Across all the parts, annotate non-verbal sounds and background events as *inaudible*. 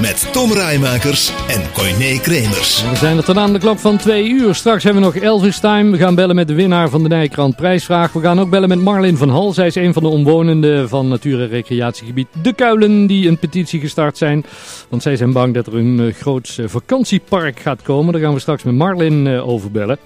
Met Tom Rijmakers en Coyne Kremers. We zijn er tot aan de klok van twee uur. Straks hebben we nog Elvis Time. We gaan bellen met de winnaar van de Nijkrant prijsvraag. We gaan ook bellen met Marlin van Hal. Zij is een van de omwonenden van natuur- en recreatiegebied De Kuilen. Die een petitie gestart zijn. Want zij zijn bang dat er een uh, groots uh, vakantiepark gaat komen. Daar gaan we straks met Marlin uh, over bellen.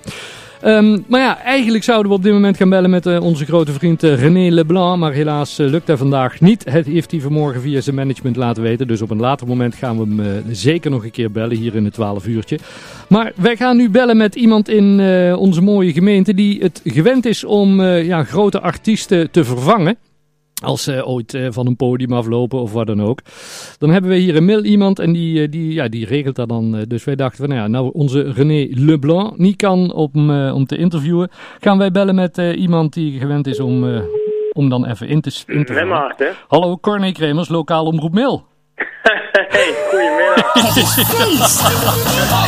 Um, maar ja, eigenlijk zouden we op dit moment gaan bellen met uh, onze grote vriend uh, René Leblanc. Maar helaas uh, lukt dat vandaag niet. Het heeft hij vanmorgen via zijn management laten weten. Dus op een later moment gaan we hem zeker nog een keer bellen hier in het 12 uurtje. Maar wij gaan nu bellen met iemand in onze mooie gemeente die het gewend is om ja, grote artiesten te vervangen. Als ze ooit uh, van een podium aflopen of wat dan ook. Dan hebben we hier een mail iemand en die, die, ja, die regelt dat dan. Uh, dus wij dachten van nou ja, nou onze René Leblanc niet kan om, uh, om te interviewen. Gaan wij bellen met iemand die gewend is om, om dan even in te interviewen. Maarten. Hallo, Corné Kremers, lokaal omroep mail. *laughs* hey, goedemiddag. *laughs* Het is feest.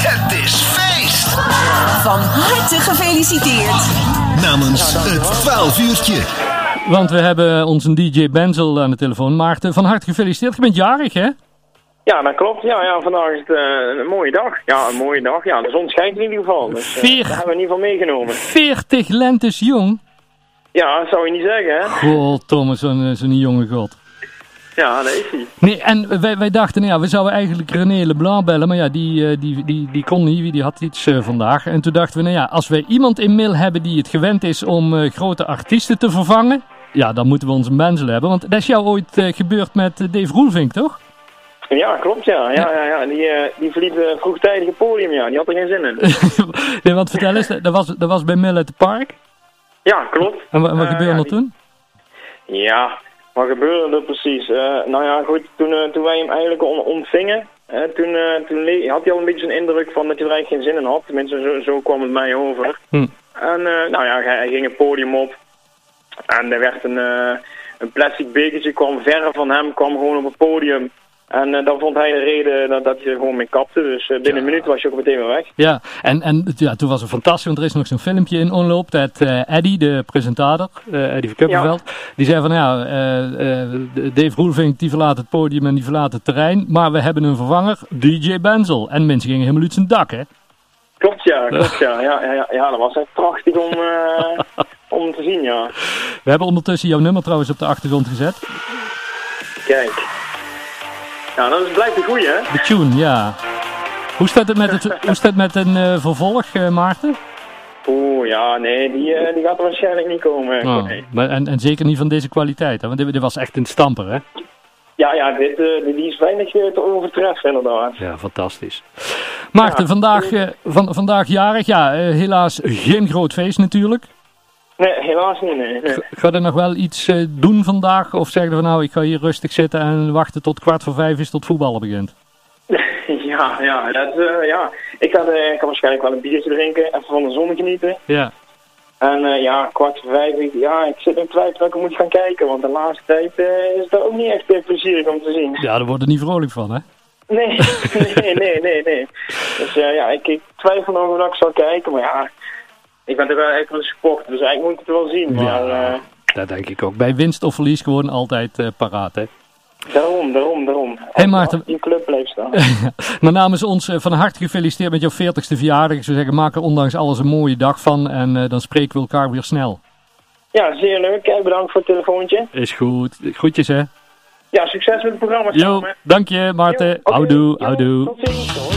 Het is feest. Van harte gefeliciteerd. Namens het 12 uurtje. Want we hebben onze DJ Benzel aan de telefoon. Maarten, van harte gefeliciteerd. Je bent jarig, hè? Ja, dat klopt. Ja, ja vandaag is het uh, een mooie dag. Ja, een mooie dag. Ja, de zon schijnt in ieder geval. Dus uh, Veer... dat hebben we in ieder geval meegenomen. 40 lentes jong? Ja, dat zou je niet zeggen, hè? God, Thomas, zo'n zo jonge god. Ja, dat is hij. Nee, en wij, wij dachten, nou ja, we zouden eigenlijk René Leblanc bellen, maar ja, die, die, die, die kon niet, die had iets uh, vandaag. En toen dachten we, nou ja, als wij iemand in mail hebben die het gewend is om uh, grote artiesten te vervangen, ja, dan moeten we onze Benzel hebben. Want dat is jou ooit uh, gebeurd met Dave Roelvink, toch? Ja, klopt, ja. ja, ja, ja. Die, uh, die verliet uh, vroegtijdig het podium, ja. Die had er geen zin in. *laughs* nee, want vertel eens, dat was, dat was bij Mill at the Park? Ja, klopt. En wat, wat gebeurde er toen? Ja, wat gebeurde er precies? nou ja, goed, toen, toen wij hem eigenlijk on ontvingen, toen, toen had hij al een beetje een indruk van dat hij er eigenlijk geen zin in had. Tenminste, zo, zo kwam het mij over. Hm. En nou ja, hij, hij ging het podium op. En er werd een, uh, een plastic bekertje, kwam verre van hem, kwam gewoon op het podium. En uh, dan vond hij de reden dat, dat hij er gewoon mee kapte. Dus uh, binnen ja. een minuut was je ook meteen weer weg. Ja, en, en ja, toen was het fantastisch, want er is nog zo'n filmpje in omloop. Dat uh, Eddie, de presentator, Eddie van Kuppenveld, ja. die zei van ja, Dave Roelvink die verlaat het podium en die verlaat het terrein. Maar we hebben een vervanger, DJ Benzel. En mensen gingen helemaal uit zijn dak, hè? Ja, klopt ja. Ja, ja, ja dat was echt prachtig om, uh, om te zien, ja. We hebben ondertussen jouw nummer trouwens op de achtergrond gezet. Kijk. Ja, dat is blijkt een goeie, hè? De tune, ja. Hoe staat het met, het, hoe staat het met een uh, vervolg, uh, Maarten? Oeh, ja, nee, die, uh, die gaat er waarschijnlijk niet komen. Oh, nee. maar, en, en zeker niet van deze kwaliteit, hè? Want dit, dit was echt een stamper, hè? Ja, ja, dit, die is weinig te overtreffen inderdaad. Ja, fantastisch. Maarten, vandaag, uh, van, vandaag jarig. Ja, uh, helaas geen groot feest natuurlijk. Nee, helaas niet, nee. nee. Ga je nog wel iets doen vandaag? Of zeg je van nou, ik ga hier rustig zitten en wachten tot kwart voor vijf is tot voetballen begint? *laughs* ja, ja, dat, ja. Ik ga, ik ga waarschijnlijk wel een biertje drinken, even van de zon genieten. Ja. En uh, ja, kwart voor vijf, ja, ik zit in twijfel dat ik moet gaan kijken, want de laatste tijd uh, is dat ook niet echt uh, plezierig om te zien. Ja, daar wordt er niet vrolijk van, hè? Nee, *laughs* nee, nee, nee, nee. Dus ja, ik, ik twijfel nog of ik zal kijken, maar ja, ik ben toch wel echt wel een supporter, dus eigenlijk moet ik het wel zien. Maar, ja, dat denk ik ook. Bij winst of verlies gewoon altijd paraat, hè? Daarom, daarom, daarom. Hey Maarten. In club bleef staan. *laughs* maar namens ons van harte gefeliciteerd met jouw 40ste verjaardag. Ik zou zeggen, maak er ondanks alles een mooie dag van. En uh, dan spreken we elkaar weer snel. Ja, zeer leuk. Bedankt voor het telefoontje. Is goed. Groetjes hè. Ja, succes met het programma. Jo, dank je Maarten. Okay. Houdoe, houdoe. Tot ziens.